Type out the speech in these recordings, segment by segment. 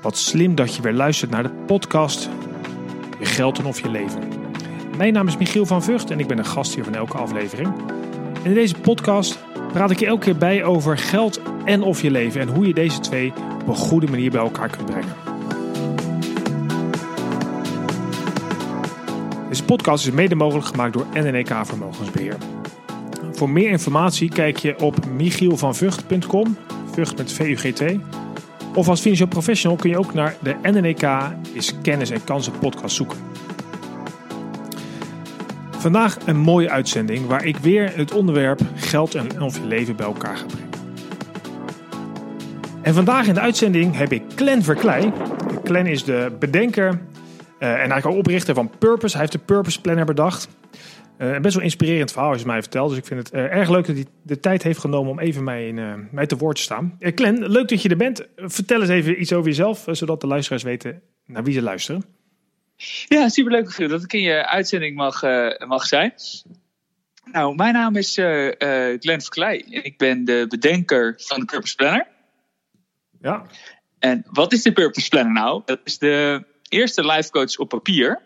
Wat slim dat je weer luistert naar de podcast Je geld en of je leven. Mijn naam is Michiel van Vught en ik ben de gast hier van elke aflevering. En in deze podcast praat ik je elke keer bij over geld en of je leven en hoe je deze twee op een goede manier bij elkaar kunt brengen. Deze podcast is mede mogelijk gemaakt door NNEK Vermogensbeheer. Voor meer informatie kijk je op michielvanvugt.com, Vught met V-U-G-T. Of als financieel professional kun je ook naar de NNEK is kennis en kansen podcast zoeken. Vandaag een mooie uitzending waar ik weer het onderwerp geld en of je leven bij elkaar ga brengen. En vandaag in de uitzending heb ik Glenn Verkleij. Glenn is de bedenker uh, en eigenlijk ook oprichter van Purpose. Hij heeft de Purpose Planner bedacht. Uh, een best wel inspirerend verhaal als je mij vertelt. Dus ik vind het uh, erg leuk dat hij de tijd heeft genomen om even mij, in, uh, mij te woord te staan. Glenn, leuk dat je er bent. Vertel eens even iets over jezelf, zodat de luisteraars weten naar wie ze luisteren. Ja, superleuk dat ik in je uitzending mag, mag zijn. Nou, mijn naam is Glenn Verkleij. Ik ben de bedenker van de Purpose Planner. Ja. En wat is de Purpose Planner nou? Dat is de eerste life coach op papier.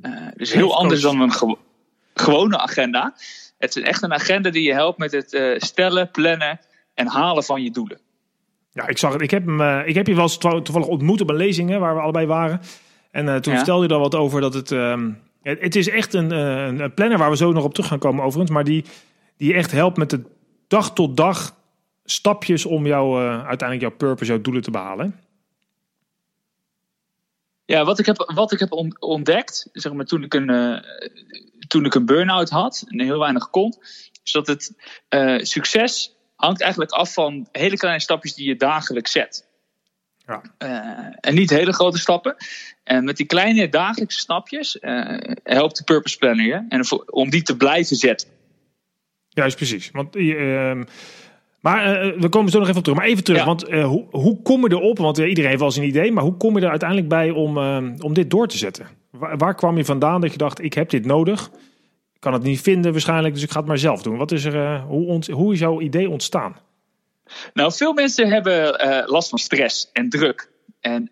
Uh, dus heel anders dan een gew gewone agenda. Het is echt een agenda die je helpt met het uh, stellen, plannen en halen van je doelen. Ja, ik zag het. Ik heb, hem, uh, ik heb je wel eens toevallig ontmoet op een lezing waar we allebei waren. En toen ja. vertelde je daar wat over dat het. Het, het, is echt een, een planner waar we zo nog op terug gaan komen, overigens. Maar die, die echt helpt met de dag tot dag stapjes om jou, uiteindelijk jouw purpose, jouw doelen te behalen. Ja, wat ik heb, wat ik heb ontdekt, zeg maar, toen ik een, uh, toen ik een burn-out had en heel weinig kon, is dat het uh, succes hangt eigenlijk af van hele kleine stapjes die je dagelijks zet. Ja. Uh, en niet hele grote stappen. En met die kleine dagelijkse stapjes helpt de Purpose Planner je. En om die te blijven zetten. Juist, precies. Want ehm, maar uh, we komen zo nog even op terug. Maar even terug, ja. want uh, hoe, hoe kom je erop? Want uh, iedereen heeft wel een idee, maar hoe kom je er uiteindelijk bij om, om dit door te zetten? Waar, waar, kwam je vandaan dat je dacht, ik heb dit nodig? Ik kan het niet vinden waarschijnlijk, dus ik ga het maar zelf doen. Wat is er, hoe, ont, hoe is jouw idee ontstaan? Nou, veel mensen hebben last van stress en druk. En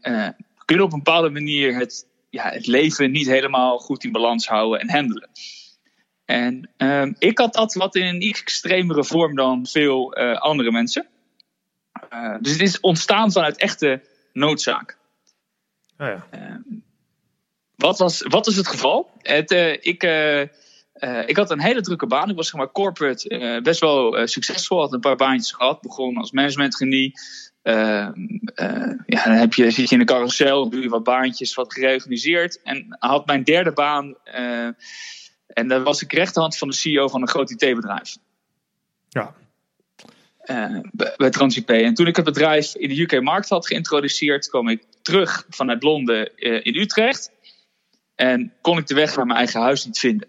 kunnen op een bepaalde manier het, ja, het leven niet helemaal goed in balans houden en handelen. En um, ik had dat wat in een iets extremere vorm dan veel uh, andere mensen. Uh, dus het is ontstaan vanuit echte noodzaak. Oh ja. uh, wat, was, wat was het geval? Het, uh, ik, ik had een hele drukke baan. Ik was zeg maar corporate best wel succesvol. Had een paar baantjes gehad. Begon als managementgenie. ja, dan heb je, zit je in de carousel, doe je wat baantjes, wat gereorganiseerd. En had mijn derde baan en daar was ik rechterhand van de CEO van een groot IT-bedrijf. Ja. Uh, bij TransIP. En toen ik het bedrijf in de UK-markt had geïntroduceerd, kwam ik terug vanuit Londen uh, in Utrecht. En kon ik de weg naar mijn eigen huis niet vinden.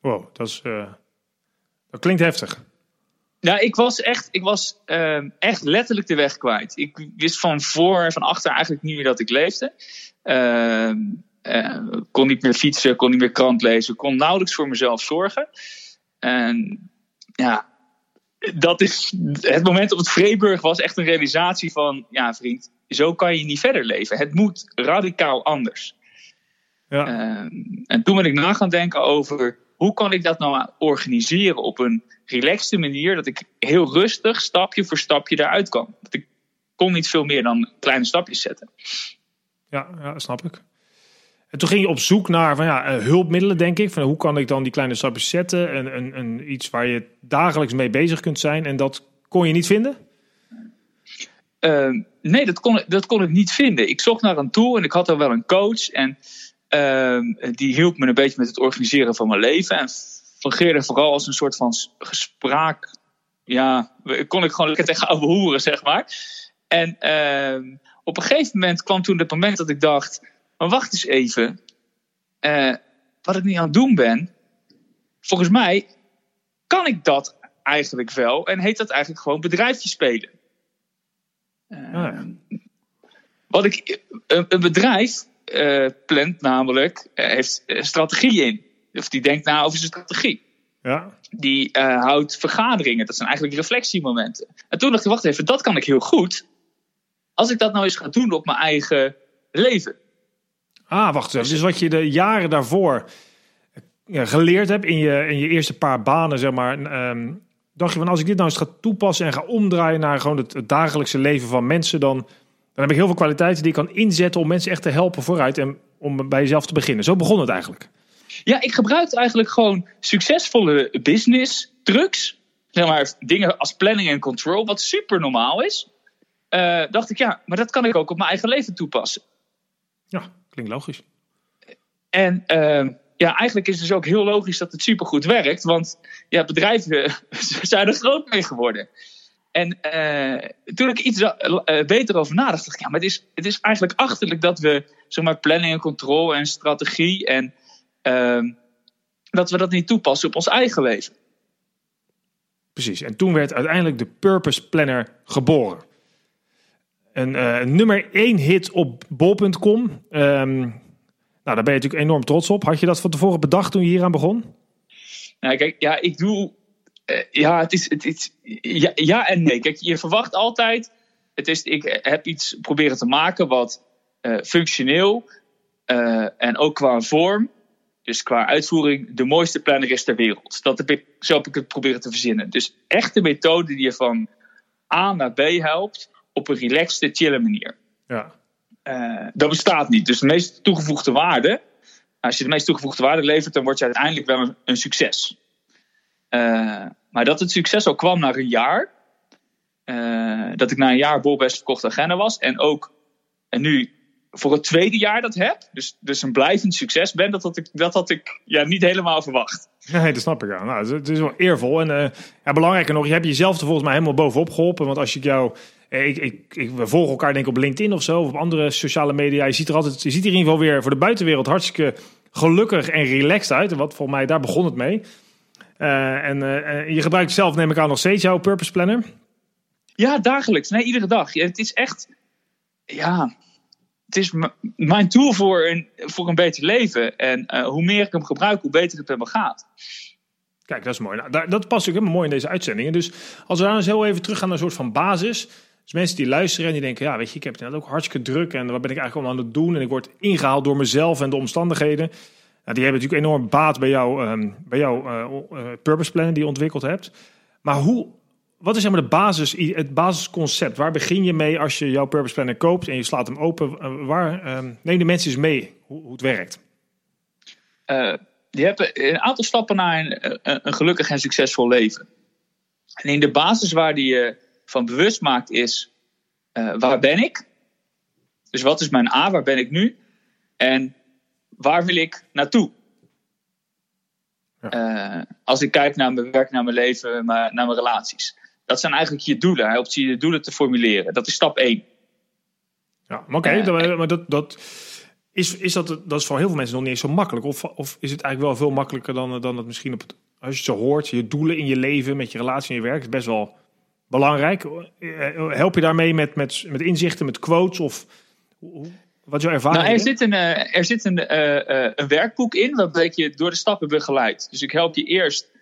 Wow, dat, is, uh, dat klinkt heftig. Nou, ik was echt, ik was ehm, echt letterlijk de weg kwijt. Ik wist van voor en van achter eigenlijk niet meer dat ik leefde. Ehm, uh, kon niet meer fietsen, kon niet meer krant lezen, kon nauwelijks voor mezelf zorgen. En ja, dat is het moment op het Vreeburg was echt een realisatie van, ja vriend, zo kan je niet verder leven. Het moet radicaal anders. Ja. Uh, en toen ben ik na gaan denken over hoe kan ik dat nou organiseren op een relaxte manier, dat ik heel rustig stapje voor stapje daaruit kan. Dat ik kon niet veel meer dan kleine stapjes zetten. Ja, ja snap ik. En toen ging je op zoek naar van, ja, hulpmiddelen, denk ik. Van, hoe kan ik dan die kleine stapjes zetten? En, en, en iets waar je dagelijks mee bezig kunt zijn. En dat kon je niet vinden? Uh, nee, dat kon, dat kon ik niet vinden. Ik zocht naar een tool en ik had al wel een coach. En uh, die hielp me een beetje met het organiseren van mijn leven. En fungeerde vooral als een soort van gespraak. Ja, kon ik gewoon lekker tegen oude zeg maar. En uh, op een gegeven moment kwam toen het moment dat ik dacht maar wacht eens even. Uh, wat ik niet aan het doen ben. Volgens mij kan ik dat eigenlijk wel. En heet dat eigenlijk gewoon bedrijfje spelen. Uh, oh ja. Wat ik, een, een bedrijf uh, plant namelijk, heeft strategie in. Of die denkt na over zijn strategie. Ja. Die houdt vergaderingen. Dat zijn eigenlijk reflectiemomenten. En toen dacht ik, wacht even, dat kan ik heel goed. als ik dat nou eens ga doen op mijn eigen leven. Ah, wacht even. Dus wat je de jaren daarvoor geleerd hebt in je, in je eerste paar banen, zeg maar. ehm, dacht je van als ik dit nou eens ga toepassen en ga omdraaien naar gewoon het, het dagelijkse leven van mensen, dan, dan heb ik heel veel kwaliteiten die ik kan inzetten om mensen echt te helpen vooruit en om bij jezelf te beginnen. Zo begon het eigenlijk. Ja, ik gebruik eigenlijk gewoon succesvolle business trucs. Zeg maar dingen als planning en control, wat super normaal is. Eh, dacht ik, ja, maar dat kan ik ook op mijn eigen leven toepassen. Ja, klinkt logisch. En uh, ja, eigenlijk is het dus ook heel logisch dat het supergoed werkt. Want ja, bedrijven zijn er groot mee geworden. En uh, toen ik iets uh, beter over nadacht, dacht ik, ja, maar het is, het is eigenlijk achterlijk dat we, zeg maar, planning en controle en strategie en uh, dat we dat niet toepassen op ons eigen leven. Precies. En toen werd uiteindelijk de Purpose Planner geboren. Een uh, nummer één hit op bol.com. Um, nou, daar ben je natuurlijk enorm trots op. Had je dat van tevoren bedacht toen je hier aan begon? Nou, kijk, ja, ik doe. Uh, ja, het is. Het is ja, ja, en nee. Kijk, je verwacht altijd. Het is, ik heb iets proberen te maken wat uh, functioneel en ook qua vorm, dus qua uitvoering, de mooiste planner is ter wereld. Dat heb ik, zo heb ik het proberen te verzinnen. Dus echt de methode die je van A naar B helpt op een relaxte, chille manier. Ja. Uh, dat bestaat niet. Dus de meest toegevoegde waarde, als je de meest toegevoegde waarde levert, dan word je uiteindelijk wel een, een succes. Uh, maar dat het succes al kwam na een jaar, uh, dat ik na een jaar bolbest verkochte agenda was en ook en nu voor het tweede jaar dat heb, dus, dus een blijvend succes ben, dat had ik, dat had ik ja, niet helemaal verwacht. Nee, dat snap ik. Ja. Nou, het is wel eervol. En ja, belangrijker nog, je hebt jezelf er volgens mij helemaal bovenop geholpen. Want als ik jou ik, ik, ik, we volgen elkaar denk ik op LinkedIn of zo, of op andere sociale media. Je ziet er altijd, je ziet er in ieder geval weer voor de buitenwereld hartstikke gelukkig en relaxed uit. En wat volgens mij, daar begon het mee. Uh, en uh, je gebruikt zelf, neem ik aan, nog steeds jouw Purpose Planner? Ja, dagelijks. Nee, iedere dag. Ja, het is echt, ja, het is mijn tool voor een, voor een beter leven. En uh, hoe meer ik hem gebruik, hoe beter het met me gaat. Kijk, dat is mooi. Nou, dat past ook helemaal mooi in deze uitzendingen. Dus als we daar eens heel even terug gaan naar een soort van basis. Dus mensen die luisteren en die denken, ja, weet je, ik heb het net ook hartstikke druk en wat ben ik eigenlijk allemaal aan het doen? En ik word ingehaald door mezelf en de omstandigheden. Nou, die hebben natuurlijk enorm baat bij, jou, um, bij jouw uh, uh, purpose plan die je ontwikkeld hebt. Maar hoe, wat is maar de basis, het basisconcept? Waar begin je mee als je jouw purpose planner koopt en je slaat hem open? Uh, waar, um, neem de mensen eens mee hoe, hoe het werkt. je hebt een aantal stappen naar een, een, een gelukkig en succesvol leven. En in de basis waar die van bewust maakt is uh, waar ben ik? Dus wat is mijn A, waar ben ik nu? En waar wil ik naartoe? Ja. Uh, als ik kijk naar mijn werk, naar mijn leven, naar mijn relaties. Dat zijn eigenlijk je doelen. Hij helpt je je doelen te formuleren. Dat is stap 1. Ja, maar oké, okay, uh, maar dat, dat, is, is dat, dat is voor heel veel mensen nog niet eens zo makkelijk. Of, of is het eigenlijk wel veel makkelijker dan, dan het misschien op het, als je het zo hoort, je doelen in je leven, met je relatie en je werk, is best wel belangrijk. Help je daarmee met, met, met inzichten, met quotes of wat is jouw ervaring? Nou, er, zit een, er zit een, uh, een werkboek in waarbij ik je door de stappen begeleid. Dus ik help je eerst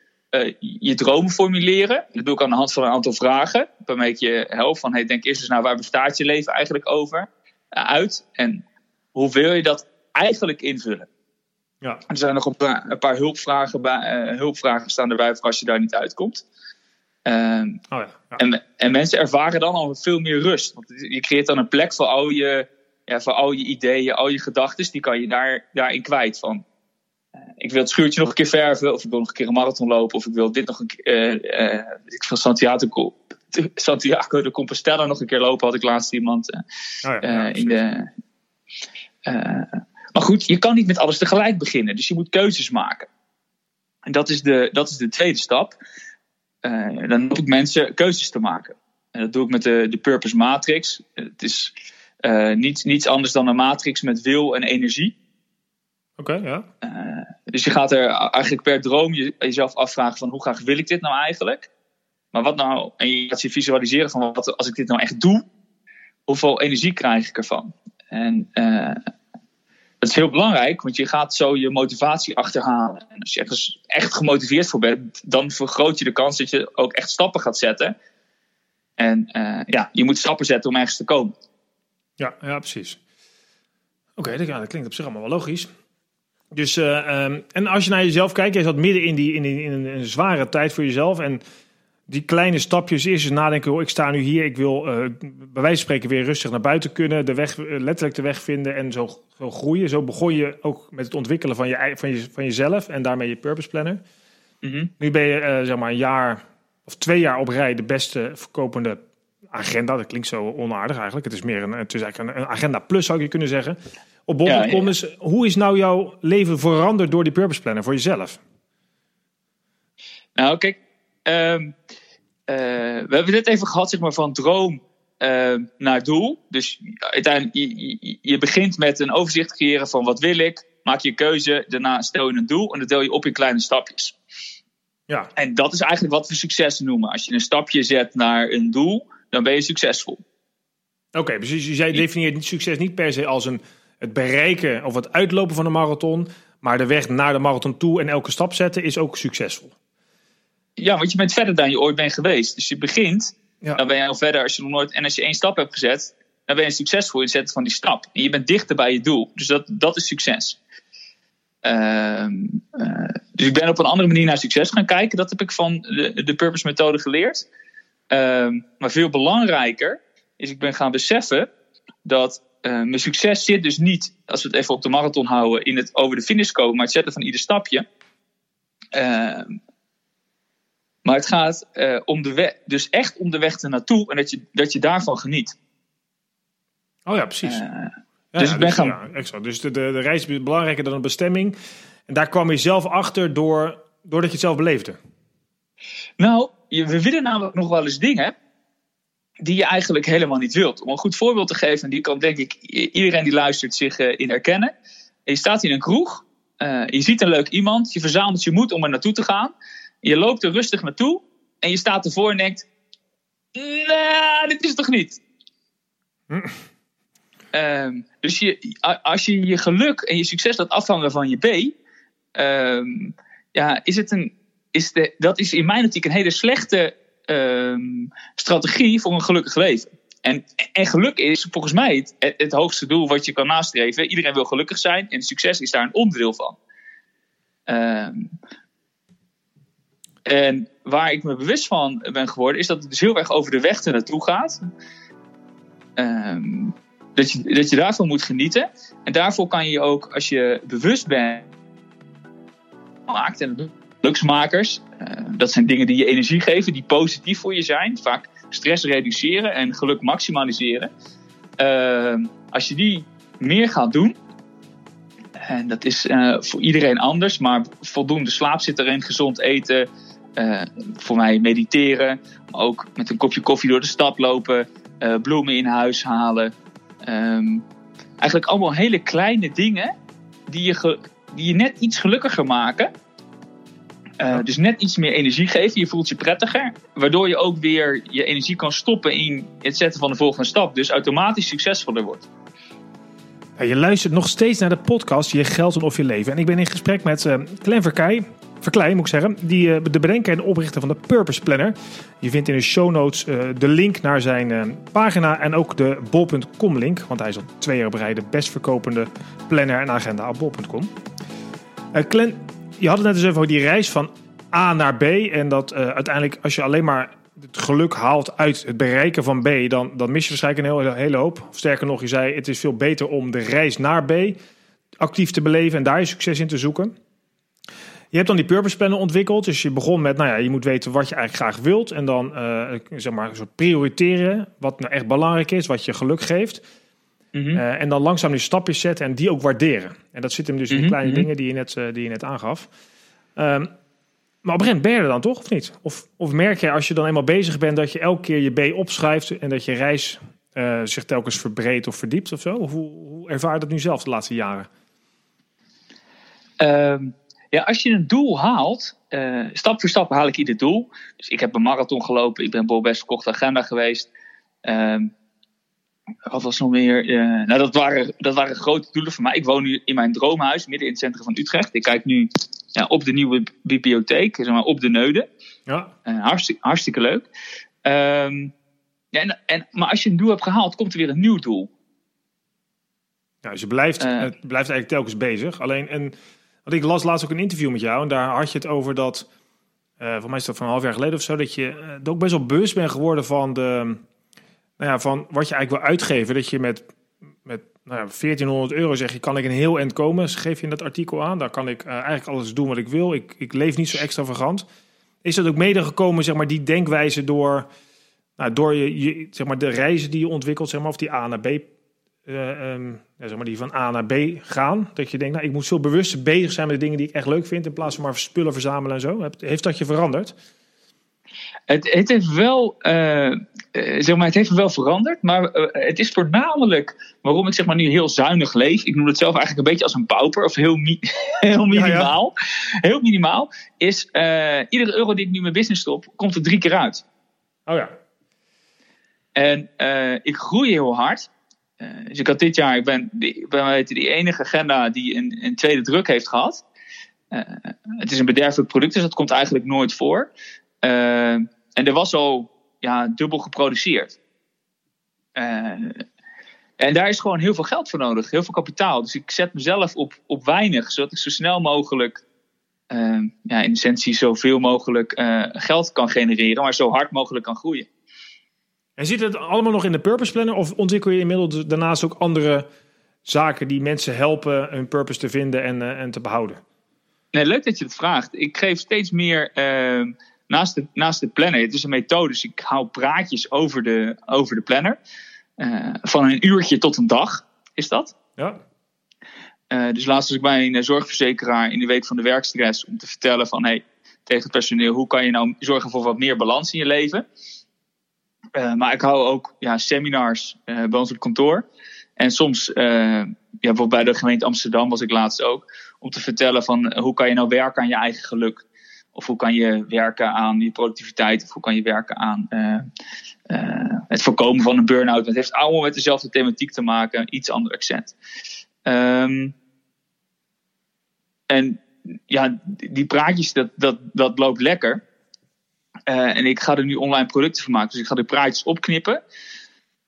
je dromen formuleren. Dat doe ik aan de hand van een aantal vragen. Waarmee ik je help van, hey, denk eerst eens naar waar bestaat je leven eigenlijk over uit? En hoe wil je dat eigenlijk invullen? Ja. Er zijn nog een paar, een paar hulpvragen, bij, hulpvragen staan erbij voor als je daar niet uitkomt. Um, oh ja, ja. En, en, mensen ervaren dan al veel meer rust. Want je creëert dan een plek voor al je, ja, voor al je ideeën, al je gedachten. Die kan je daar, daarin kwijt. Van, uh, ik wil het schuurtje nog een keer verven. Of ik wil nog een keer een marathon lopen. Of ik wil dit nog een keer. Uh, uh, ik wil Santiago, Santiago de Compostela nog een keer lopen. Had ik laatst iemand oh ja, in de. maar goed, je kan niet met alles tegelijk beginnen. Dus je moet keuzes maken. En dat is de, dat is de tweede stap. Uh, dan help ik mensen keuzes te maken. En dat doe ik met de, de Purpose Matrix. Het is uh, niets, niets anders dan een matrix met wil en energie. Oké, okay, ja. Uh, dus je gaat er eigenlijk per droom je, jezelf afvragen van hoe graag wil ik dit nou eigenlijk? Maar wat nou, en je gaat je visualiseren van wat, als ik dit nou echt doe, hoeveel energie krijg ik ervan? En dat is heel belangrijk, want je gaat zo je motivatie achterhalen. En als je ergens echt gemotiveerd voor bent, dan vergroot je de kans dat je ook echt stappen gaat zetten. En uh, ja, je moet stappen zetten om ergens te komen. Ja, ja precies. Oké, dat, klinkt op zich allemaal wel logisch. Dus, uh, um, en als je naar jezelf kijkt, je zat midden in, die, in, die, in een, zware tijd voor jezelf. En die kleine stapjes, eens nadenken, oh, ik sta nu hier, ik wil uh, bij wijze van spreken weer rustig naar buiten kunnen, de weg, letterlijk de weg vinden en zo, zo groeien. Zo begon je ook met het ontwikkelen van, je, van, je, van jezelf en daarmee je purpose planner. Mm -hmm. Nu ben je uh, zeg maar een jaar of twee jaar op rij de beste verkopende agenda. Dat klinkt zo onaardig eigenlijk. Het is meer een, het is eigenlijk een, agenda plus zou je kunnen zeggen. Op bol.com ja, ja. is, hoe is nou jouw leven veranderd door die purpose planner voor jezelf? Nou, kijk, um, uh, we hebben dit even gehad, zeg maar, van droom uh, naar doel. Dus uiteindelijk, je, je, begint met een overzicht creëren van wat wil ik, maak je keuze, daarna stel je een doel en dat deel je op in kleine stapjes. Ja. En dat is eigenlijk wat we succes noemen. Als je een stapje zet naar een doel, dan ben je succesvol. Oké, okay, dus jij definieert succes niet per se als een, het bereiken of het uitlopen van een marathon, maar de weg naar de marathon toe en elke stap zetten is ook succesvol. Ja, want je bent verder dan je ooit bent geweest. Dus je begint, ja. dan ben je al verder als je nog nooit. En als je één stap hebt gezet, dan ben je succesvol in het zetten van die stap. En je bent dichter bij je doel. Dus dat, dat is succes. Uh, uh, dus ik ben op een andere manier naar succes gaan kijken. Dat heb ik van de, de Purpose methode geleerd. Uh, maar veel belangrijker is ik ben gaan beseffen dat uh, mijn succes zit dus niet, als we het even op de marathon houden, in het over de finish komen, maar het zetten van ieder stapje. Maar het gaat uh, om de weg, dus echt om de weg ernaartoe en dat je, dat je daarvan geniet. Oh ja, precies. Ja, dus ik ben dus, gaan. Ja, exact. Dus de, de, de reis is belangrijker dan een bestemming. En daar kwam je zelf achter door, doordat je het zelf beleefde. Nou, we willen namelijk nog wel eens dingen die je eigenlijk helemaal niet wilt. Om een goed voorbeeld te geven, die kan denk ik iedereen die luistert zich uh, in herkennen. Je staat in een kroeg, je ziet een leuk iemand, je verzamelt je moed om er naartoe te gaan. Je loopt er rustig naartoe en je staat ervoor en denkt: Nee, dit is toch niet? Hm. Um, dus je, als je je geluk en je succes laat afhangen van je B, um, ja, is het een, is de, dat is in mijn optiek een hele slechte um, strategie voor een gelukkig leven. En, en geluk is volgens mij het, het, hoogste doel wat je kan nastreven. Iedereen wil gelukkig zijn en succes is daar een onderdeel van. En waar ik me bewust van ben geworden, is dat het dus heel erg over de weg ernaartoe gaat. Um, dat je, dat je daarvan moet genieten. En daarvoor kan je ook, als je bewust bent, maakt en geluksmakers, uh, dat zijn dingen die je energie geven, die positief voor je zijn. Vaak stress reduceren en geluk maximaliseren. Uh, als je die meer gaat doen, en dat is uh, voor iedereen anders, maar voldoende slaap zit erin, gezond eten, uh, voor mij mediteren, ook met een kopje koffie door de stad lopen, uh, bloemen in huis halen, Um, eigenlijk allemaal hele kleine dingen die je, die je net iets gelukkiger maken. Uh, dus net iets meer energie geven. Je voelt je prettiger. Waardoor je ook weer je energie kan stoppen in het zetten van de volgende stap. Dus automatisch succesvoller wordt. Je luistert nog steeds naar de podcast Je Geld of Je Leven. En ik ben in gesprek met Clem Verkij. Verklein moet ik zeggen, die, uh, de bedenker en oprichter van de Purpose Planner. Je vindt in de show notes uh, de link naar zijn uh, pagina en ook de bol.com link. Want hij is al twee jaar rij de best verkopende planner en agenda op bol.com. Je had het net eens over die reis van A naar B. En dat uiteindelijk als je alleen maar het geluk haalt uit het bereiken van B, dan, dan mis je waarschijnlijk een hele, hele hoop. Sterker nog, je zei het is veel beter om de reis naar B actief te beleven en daar je succes in te zoeken. Je hebt dan die purpose plannen ontwikkeld. Dus je begon met, nou ja, je moet weten wat je eigenlijk graag wilt. En dan, uh, zeg maar, zo prioriteren wat nou echt belangrijk is, wat je geluk geeft. Mm -hmm. uh, en dan langzaam die stapjes zetten en die ook waarderen. En dat zit hem dus in die mhm, kleine mm -hmm. dingen die je net, uh, die je net aangaf. Um, maar op een ben je er dan toch, of niet? Of, of merk je als je dan eenmaal bezig bent dat je elke keer je B opschrijft en dat je reis zich telkens verbreedt of verdiept of zo? Of hoe, hoe ervaar je dat nu zelf de laatste jaren? Um ja, als je een doel haalt, uh, stap voor stap haal ik ieder doel. Dus ik heb een marathon gelopen, ik ben Bob Best verkochte agenda geweest. Um, wat was nog meer? Uh, nou, dat waren, dat waren grote doelen voor mij. Ik woon nu in mijn droomhuis, midden in het centrum van Utrecht. Ik kijk nu ja, op de nieuwe bibliotheek, zeg maar op de Neude. Ja. Uh, hartstikke, hartstikke leuk. Um, ja, en, en, maar als je een doel hebt gehaald, komt er weer een nieuw doel. Ja, dus je blijft, Eh. blijft eigenlijk telkens bezig. Alleen, en, want ik las laatst ook een interview met jou en daar had je het over dat, eh voor mij is dat van een half jaar geleden of zo, dat je er ook best wel bewust bent geworden van, de, nou ja, van wat je eigenlijk wil uitgeven. Dat je met, met nou ja, 1400 euro zeg je, kan ik een heel eind komen, geef je in dat artikel aan. Daar kan ik eh, eigenlijk alles doen wat ik wil. Ik, ik leef niet zo extravagant. Is dat ook mede gekomen, zeg maar, die denkwijze door, nou, door je, zeg maar, de reizen die je ontwikkelt, zeg maar, of die A naar B eh, ehm, ja, zeg maar die van A naar B gaan. Dat je denkt, nou, ik moet veel bewuster bezig zijn met de dingen die ik echt leuk vind. In plaats van maar spullen verzamelen en zo. Heeft- dat je veranderd? Het, het heeft wel, eh, eh, zeg maar, het heeft wel veranderd, maar eh, het is voornamelijk waarom ik zeg maar nu heel zuinig leef. Ik noem het zelf eigenlijk een beetje als een pauper of heel, mi- heel minimaal. Heel minimaal is iedere euro die ik nu in mijn business stop, komt er drie keer uit. Oh ja. En ik groei heel hard. Eh, dus ik had dit jaar, ik ben, ik ben die enige agenda die een, een tweede druk heeft gehad. Eh, het is een bederfelijk product, dus dat komt eigenlijk nooit voor. Eh, en er was al ja, dubbel geproduceerd. En daar is gewoon heel veel geld voor nodig, heel veel kapitaal. Dus ik zet mezelf op, op weinig, zodat ik zo snel mogelijk, eh, ja, in essentie zoveel mogelijk geld kan genereren, maar zo hard mogelijk kan groeien. En zit het allemaal nog in de purpose planner? Of ontwikkel je inmiddels daarnaast ook andere zaken die mensen helpen hun purpose te vinden en, eh, en te behouden? Nee, leuk dat je het vraagt. Ik geef steeds meer ehm, naast, de, naast de planner. Het is een methode, dus ik hou praatjes over de, over de planner. Eh, van een uurtje tot een dag is dat. Ja. Eh, dus laatst was ik bij een zorgverzekeraar in de week van de werkstress om te vertellen van hey, tegen het personeel hoe kan je nou zorgen voor wat meer balans in je leven. Eh, maar ik hou ook ja, seminars eh, bij ons op kantoor. En soms, eh, ja, bijvoorbeeld bij de gemeente Amsterdam was ik laatst ook, om te vertellen van hoe kan je nou werken aan je eigen geluk. Of hoe kan je werken aan je productiviteit. Of hoe kan je werken aan het voorkomen van een burn-out. Het heeft allemaal met dezelfde thematiek te maken, iets ander accent. Ehm, en ja, die praatjes, dat, dat, dat loopt lekker. Eh, en ik ga er nu online producten van maken. Dus ik ga de praatjes opknippen.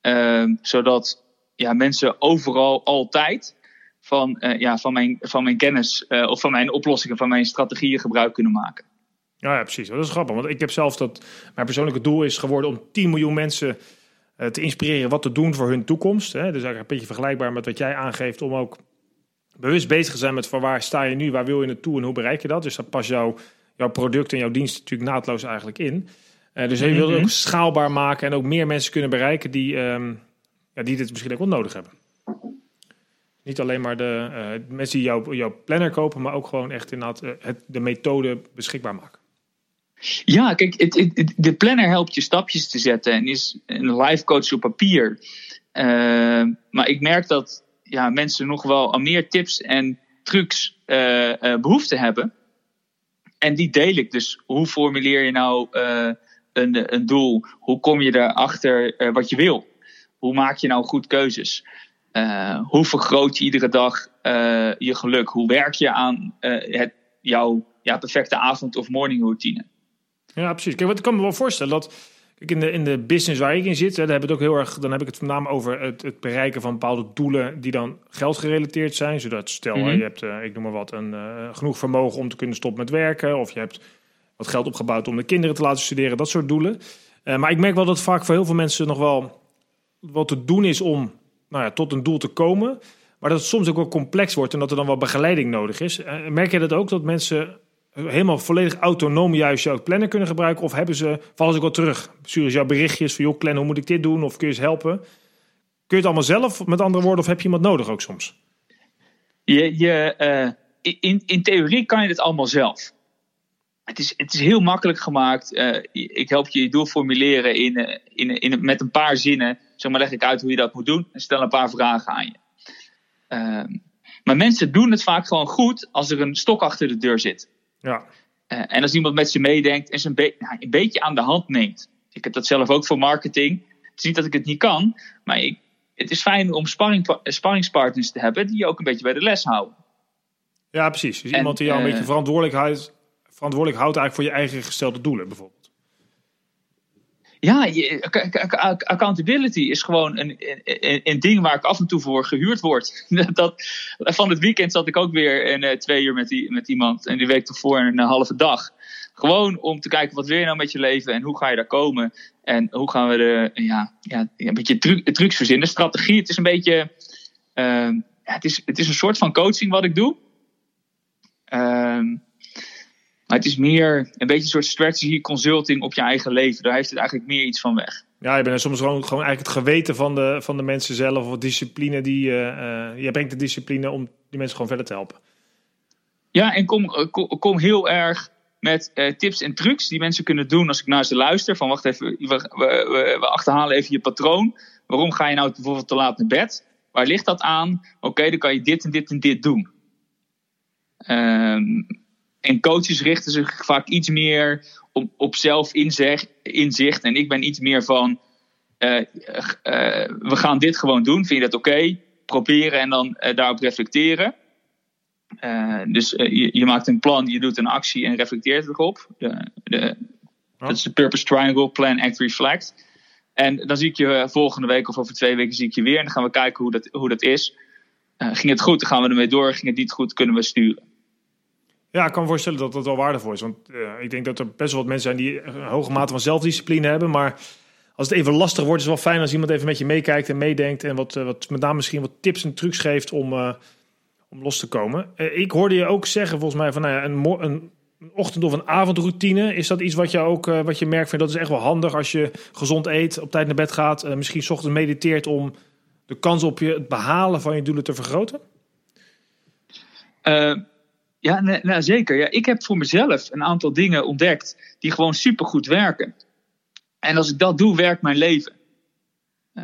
Ehm, zodat ja, mensen overal altijd van, eh, ja, van, mijn, van mijn kennis eh, of van mijn oplossingen, van mijn strategieën gebruik kunnen maken. Ja, precies. Dat is grappig. Want ik heb zelf dat mijn persoonlijke doel is geworden om 10 miljoen mensen te inspireren wat te doen voor hun toekomst. Hè. Dus eigenlijk een beetje vergelijkbaar met wat jij aangeeft om ook bewust bezig te zijn met van waar sta je nu, waar wil je naartoe en hoe bereik je dat. Dus daar past jouw, jouw product en jouw dienst natuurlijk naadloos eigenlijk in. Eh, dus je wil het ook schaalbaar maken en ook meer mensen kunnen bereiken die, ehm, ja, die dit misschien ook wel nodig hebben. Niet alleen maar de eh, mensen die jouw, jouw planner kopen, maar ook gewoon echt inderdaad eh, het, de methode beschikbaar maken. Ja, kijk, het, het- de planner helpt je stapjes te zetten en is een life coach op papier. Maar ik merk dat ja, mensen nog wel aan meer tips en trucs eh, eh, behoefte hebben. En die deel ik. Dus hoe formuleer je nou eh, een, een doel? Hoe kom je erachter eh, wat je wil? Hoe maak je nou goed keuzes? Eh, hoe vergroot je iedere dag je geluk? Hoe werk je aan het, jouw ja, perfecte avond- of morningroutine? Ja, precies. Kijk, wat ik kan me wel voorstellen dat kijk, in, de, in de business waar ik in zit, hè, daar heb ik het ook heel erg, dan heb ik het name over het, het bereiken van bepaalde doelen die dan geldgerelateerd zijn. Zodat stel, Mhm. je hebt, eh, ik noem maar wat, een, eh, genoeg vermogen om te kunnen stoppen met werken, of je hebt wat geld opgebouwd om de kinderen te laten studeren, dat soort doelen. Eh, maar ik merk wel dat vaak voor heel veel mensen nog wel wat te doen is om nou ja, tot een doel te komen. Maar dat het soms ook wel complex wordt en dat er dan wel begeleiding nodig is. Merk je dat ook, dat mensen helemaal volledig autonoom juist jouw planner kunnen gebruiken? Of hebben ze, vallen ze wel terug? Sturen ze jouw berichtjes van, joh, Glenn, hoe moet ik dit doen? Of kun je eens helpen? Kun je het allemaal zelf, met andere woorden, of heb je iemand nodig ook soms? Je, je, eh, in, in theorie kan je het allemaal zelf. Het is, het is heel makkelijk gemaakt. Eh, ik help je je doel formuleren in, eh, in, in, met een paar zinnen. Zeg maar leg ik uit hoe je dat moet doen en stel een paar vragen aan je. Ehm, maar mensen doen het vaak gewoon goed als er een stok achter de deur zit. Ja, Eh, en als iemand met ze meedenkt en ze een, be- nou, een beetje aan de hand neemt. Ik heb dat zelf ook voor marketing. Het is niet dat ik het niet kan, maar ik, het is fijn om sparring, sparringspartners te hebben die je ook een beetje bij de les houden. ja precies. Dus En, iemand die jou een eh, beetje verantwoordelijk houdt, verantwoordelijk houdt eigenlijk voor je eigen gestelde doelen bijvoorbeeld. Ja, accountability is gewoon een, een, een, ding waar ik af en toe voor gehuurd word. Dat, van het weekend zat ik ook weer in, uh, twee uur met, die, met iemand. En die week ervoor een, een halve dag. Gewoon om te kijken wat wil je nou met je leven en hoe ga je daar komen. En hoe gaan we de, ja, ja, een beetje truc, trucs verzinnen. Strategie, het is een beetje. Ja, het, is, het is een soort van coaching wat ik doe. Ehm maar het is meer een beetje een soort strategy consulting op je eigen leven. Daar heeft het eigenlijk meer iets van weg. Ja, je bent soms gewoon, gewoon eigenlijk het geweten van de, van de mensen zelf. Of discipline die uh, je brengt de discipline om die mensen gewoon verder te helpen. Ja, en kom, eh, kom, kom heel erg met uh, tips en trucs die mensen kunnen doen als ik naar ze luister. Van wacht even, we, we, we achterhalen even je patroon. Waarom ga je nou bijvoorbeeld te laat naar bed? Waar ligt dat aan? Oké, dan kan je dit en dit en dit doen. Um, en coaches richten zich vaak iets meer op, op zelfinzicht. En ik ben iets meer van: uh, uh, we gaan dit gewoon doen. Vind je dat oké? Proberen en dan uh, daarop reflecteren. dus je, je, maakt een plan, je doet een actie en reflecteert erop. De, de, Dat is de Purpose Triangle: Plan, Act, Reflect. En dan zie ik je volgende week of over twee weken zie ik je weer. En dan gaan we kijken hoe dat, hoe dat is. ging het goed, dan gaan we ermee door. Ging het niet goed, kunnen we sturen. Ja, ik kan me voorstellen dat dat wel waardevol is. Want uh, ik denk dat er best wel wat mensen zijn die een hoge mate van zelfdiscipline hebben. Maar als het even lastig wordt, is het wel fijn als iemand even met je meekijkt en meedenkt. En wat, uh, wat met name misschien wat tips en trucs geeft om, uh, om los te komen. ik hoorde je ook zeggen, volgens mij, van nou ja, een, een, ochtend- of een avondroutine. Is dat iets wat je ook wat je merkt? Van, dat is echt wel handig als je gezond eet, op tijd naar bed gaat. misschien s ochtends mediteert om de kans op je, het behalen van je doelen te vergroten? Ja, nou, zeker. Ja, ik heb voor mezelf een aantal dingen ontdekt die gewoon supergoed werken. En als ik dat doe, werkt mijn leven. Uh,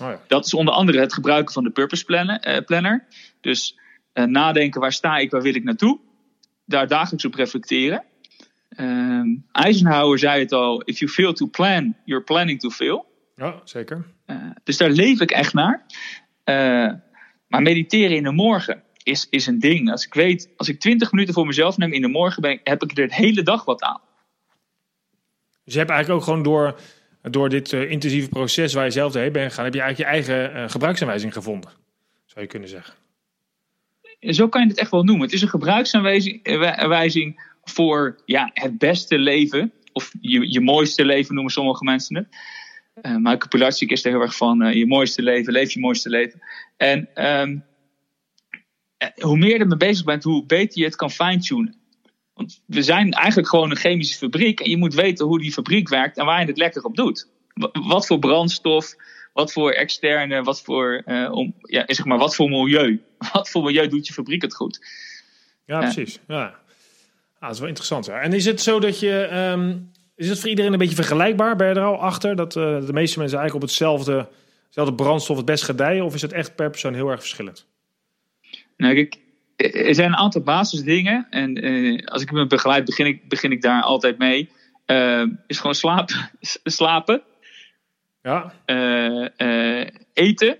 oh ja. Dat is onder andere het gebruiken van de Purpose Planner. Uh, planner. Dus uh, nadenken, waar sta ik, waar wil ik naartoe? Daar dagelijks op reflecteren. Eisenhower zei het al, if you fail to plan, you're planning to fail. Ja, zeker. dus daar leef ik echt naar. maar mediteren in de morgen is, is een ding. Als ik weet, als ik 20 minuten voor mezelf neem in de morgen, ben heb ik er de hele dag wat aan. Dus je hebt eigenlijk ook gewoon door, door dit uh, intensieve proces waar je zelf doorheen bent gegaan, heb je eigenlijk je eigen uh, gebruiksaanwijzing gevonden, zou je kunnen zeggen. Zo kan je het echt wel noemen. Het is een gebruiksaanwijzing voor ja, het beste leven, of je, je mooiste leven noemen sommige mensen het. Uh, Michael Pilatschik is er heel erg van, je mooiste leven, leef je mooiste leven. En um, eh, hoe meer je ermee bezig bent, hoe beter je het kan fine-tunen. Want we zijn eigenlijk gewoon een chemische fabriek en je moet weten hoe die fabriek werkt en waar je het lekker op doet. Wat voor brandstof, wat voor externe, wat voor, uh, om, ja, zeg maar, wat voor milieu. Wat voor milieu doet je fabriek het goed? Ja, precies. Ja. Ah, dat is wel interessant. Ja. En is het zo dat je. Um, is het voor iedereen een beetje vergelijkbaar? Ben je er al achter dat uh, de meeste mensen eigenlijk op hetzelfde, hetzelfde brandstof het best gedijen? Of is het echt per persoon heel erg verschillend? Nou, kijk, er zijn een aantal basisdingen. En uh, als ik me begeleid, begin ik, begin ik daar altijd mee. Uh, is gewoon slapen. slapen. Ja. Uh, eten.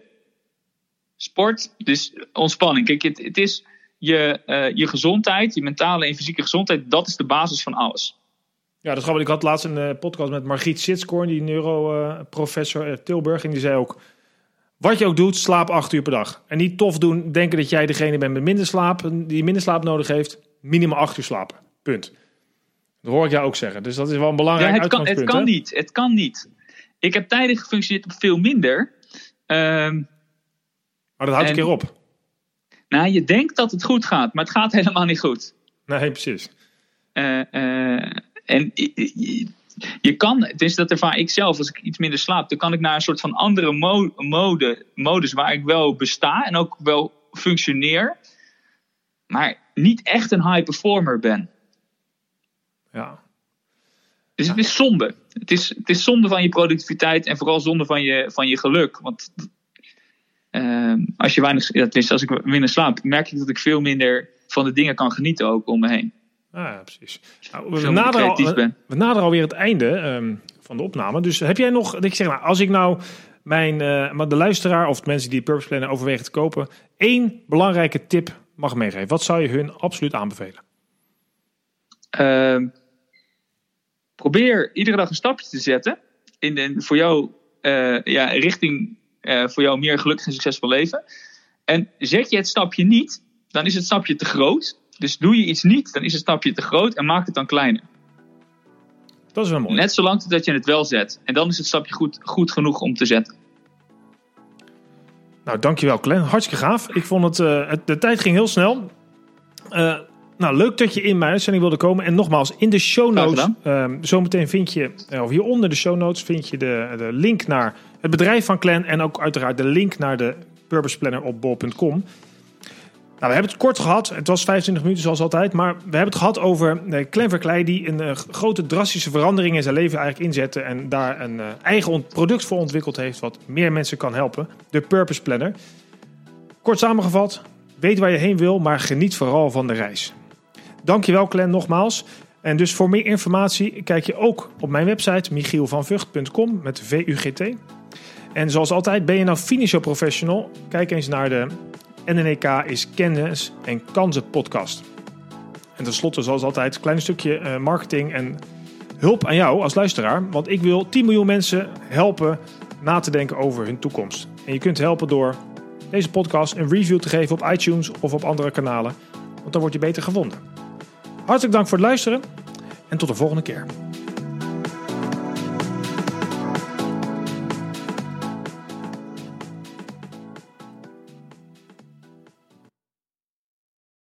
Sport. Dus ontspanning. Kijk, het, het is je, je gezondheid, je mentale en fysieke gezondheid, dat is de basis van alles. Ja, dat grappig. Ik had laatst een podcast met Margriet Sitskoorn, die neuroprofessor Tilburg. En die zei ook, wat je ook doet, slaap acht uur per dag. En niet tof doen, denken dat jij degene bent met minder slaap, die minder slaap nodig heeft. Minimaal acht uur slapen. Punt. Dat hoor ik jou ook zeggen. Dus dat is wel een belangrijk ja, het kan, het kan niet. Het kan niet. Ik heb tijden gefunctioneerd op veel minder. Um, maar dat houdt een keer op. Nou, je denkt dat het goed gaat, maar het gaat helemaal niet goed. Nee, precies. Uh, uh, en je kan, het is dat ervaar ik zelf, als ik iets minder slaap, dan kan ik naar een soort van andere mode, modus waar ik wel besta en ook wel functioneer, maar niet echt een high performer ben. Ja. Dus het is zonde. Het is, het is zonde van je productiviteit en vooral zonde van je, van je geluk. Want uh, als je weinig, dat is, als ik minder slaap, merk ik dat ik veel minder van de dingen kan genieten ook om me heen. Ah, ja, precies. Nou, we, naderen al, we, we naderen alweer het einde um, van de opname. Dus heb jij nog, dat ik zeg, nou, als ik nou mijn, uh, de luisteraar of de mensen die Purpose Planner overwegen te kopen, één belangrijke tip mag meegeven. Wat zou je hun absoluut aanbevelen? Uh, probeer iedere dag een stapje te zetten in de, voor jou, uh, ja, richting uh, voor jou meer gelukkig en succesvol leven. En zet je het stapje niet, dan is het stapje te groot. Dus doe je iets niet, dan is het stapje te groot en maak het dan kleiner. Dat is wel mooi. Net zolang dat je het wel zet. En dan is het stapje goed, goed genoeg om te zetten. Nou, dankjewel Glenn. Hartstikke gaaf. Ik vond het, uh, het de tijd ging heel snel. Uh, nou, leuk dat je in mijn uitzending wilde komen. En nogmaals, in de show notes, uh, zometeen vind je, of hieronder de show notes, vind je de, de link naar het bedrijf van Clan. En ook uiteraard de link naar de Purpose Planner op bol.com. Nou, we hebben het kort gehad. Het was 25 minuten zoals altijd. Maar we hebben het gehad over uh, Clan Verkleij die een uh, grote drastische verandering in zijn leven eigenlijk inzette. En daar een uh, eigen product voor ontwikkeld heeft wat meer mensen kan helpen. De Purpose Planner. Kort samengevat, weet waar je heen wil, maar geniet vooral van de reis. Dankjewel Clan nogmaals. En dus voor meer informatie kijk je ook op mijn website michielvanvugt.com met V-U-G-T. En zoals altijd, ben je nou financieel professional? Kijk eens naar de NNEK is Kennis en Kansen podcast. En tenslotte, zoals altijd, een klein stukje marketing en hulp aan jou als luisteraar. Want ik wil 10 miljoen mensen helpen na te denken over hun toekomst. En je kunt helpen door deze podcast een review te geven op iTunes of op andere kanalen. Want dan word je beter gevonden. Hartelijk dank voor het luisteren en tot de volgende keer.